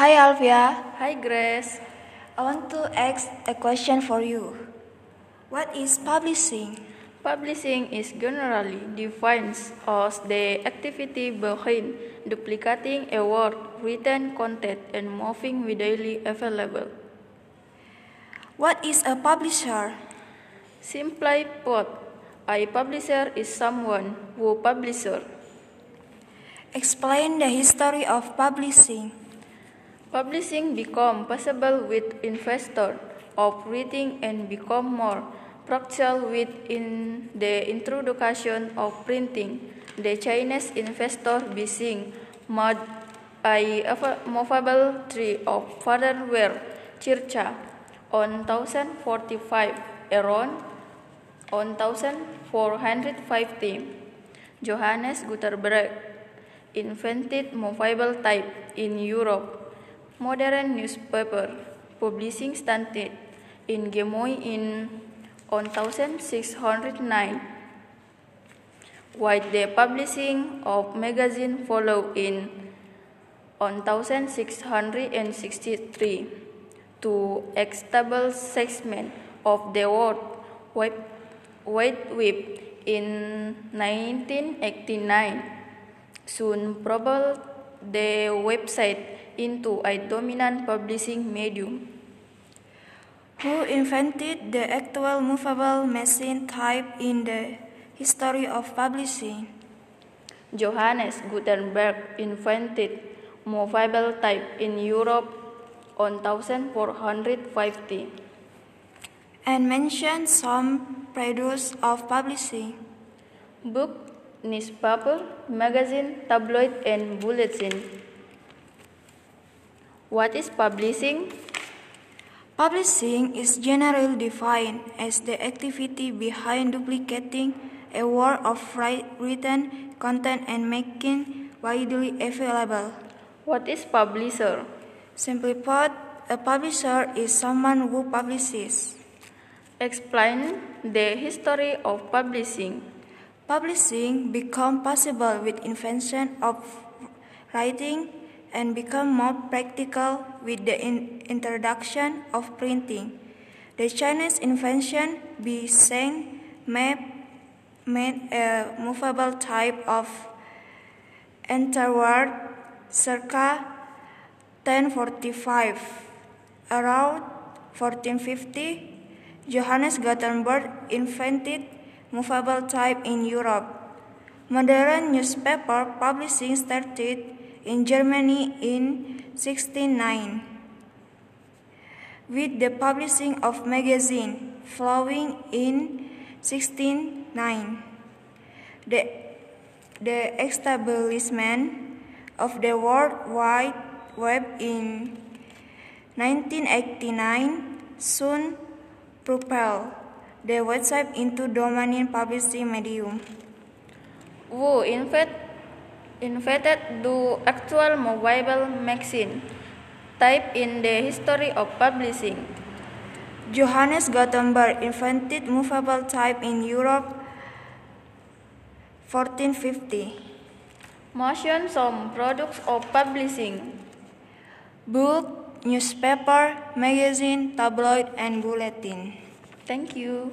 Hi Alfia, Hi Grace. I want to ask a question for you. What is publishing? Publishing is generally defined as the activity behind duplicating a word, written content, and making widely available. What is a publisher? Simply put, a publisher is someone who publishes. Explain the history of publishing. Publishing become possible with investors of reading and become more practical within the introduction of printing. The Chinese investor Bi Sheng made a movable tree of fatherware Chircha on 1045 around 1450. Johannes Gutenberg invented movable type in Europe. Modern newspaper publishing started in Germany in 1609, while the publishing of magazine followed in 1663 to establishment of the World Wide Web in 1989 soon propelled the website into a dominant publishing medium. Who invented the actual movable machine type in the history of publishing? Johannes Gutenberg invented movable type in Europe on 1450 and mention some preludes of publishing. Book, newspaper, magazine, tabloid, and bulletin. What is publishing? Publishing is generally defined as the activity behind duplicating a work of written content and making widely available. What is publisher? Simply put, a publisher is someone who publishes. Explain the history of publishing. Publishing became possible with invention of writing and become more practical with the in introduction of printing. The Chinese invention Bi Sheng made, a movable type of enterword circa 1045. Around 1450, Johannes Gutenberg invented movable type in Europe. Modern newspaper publishing started in Germany in 1609, with the publishing of magazine flowing in 1609. The, the establishment of the World Wide Web in 1989 soon propelled the website into dominant publishing medium. Who invented invented the actual mobile machine type in the history of publishing. Johannes Gutenberg invented movable type in Europe 1450. Mention some products of publishing. Book, newspaper, magazine, tabloid, and bulletin. Thank you.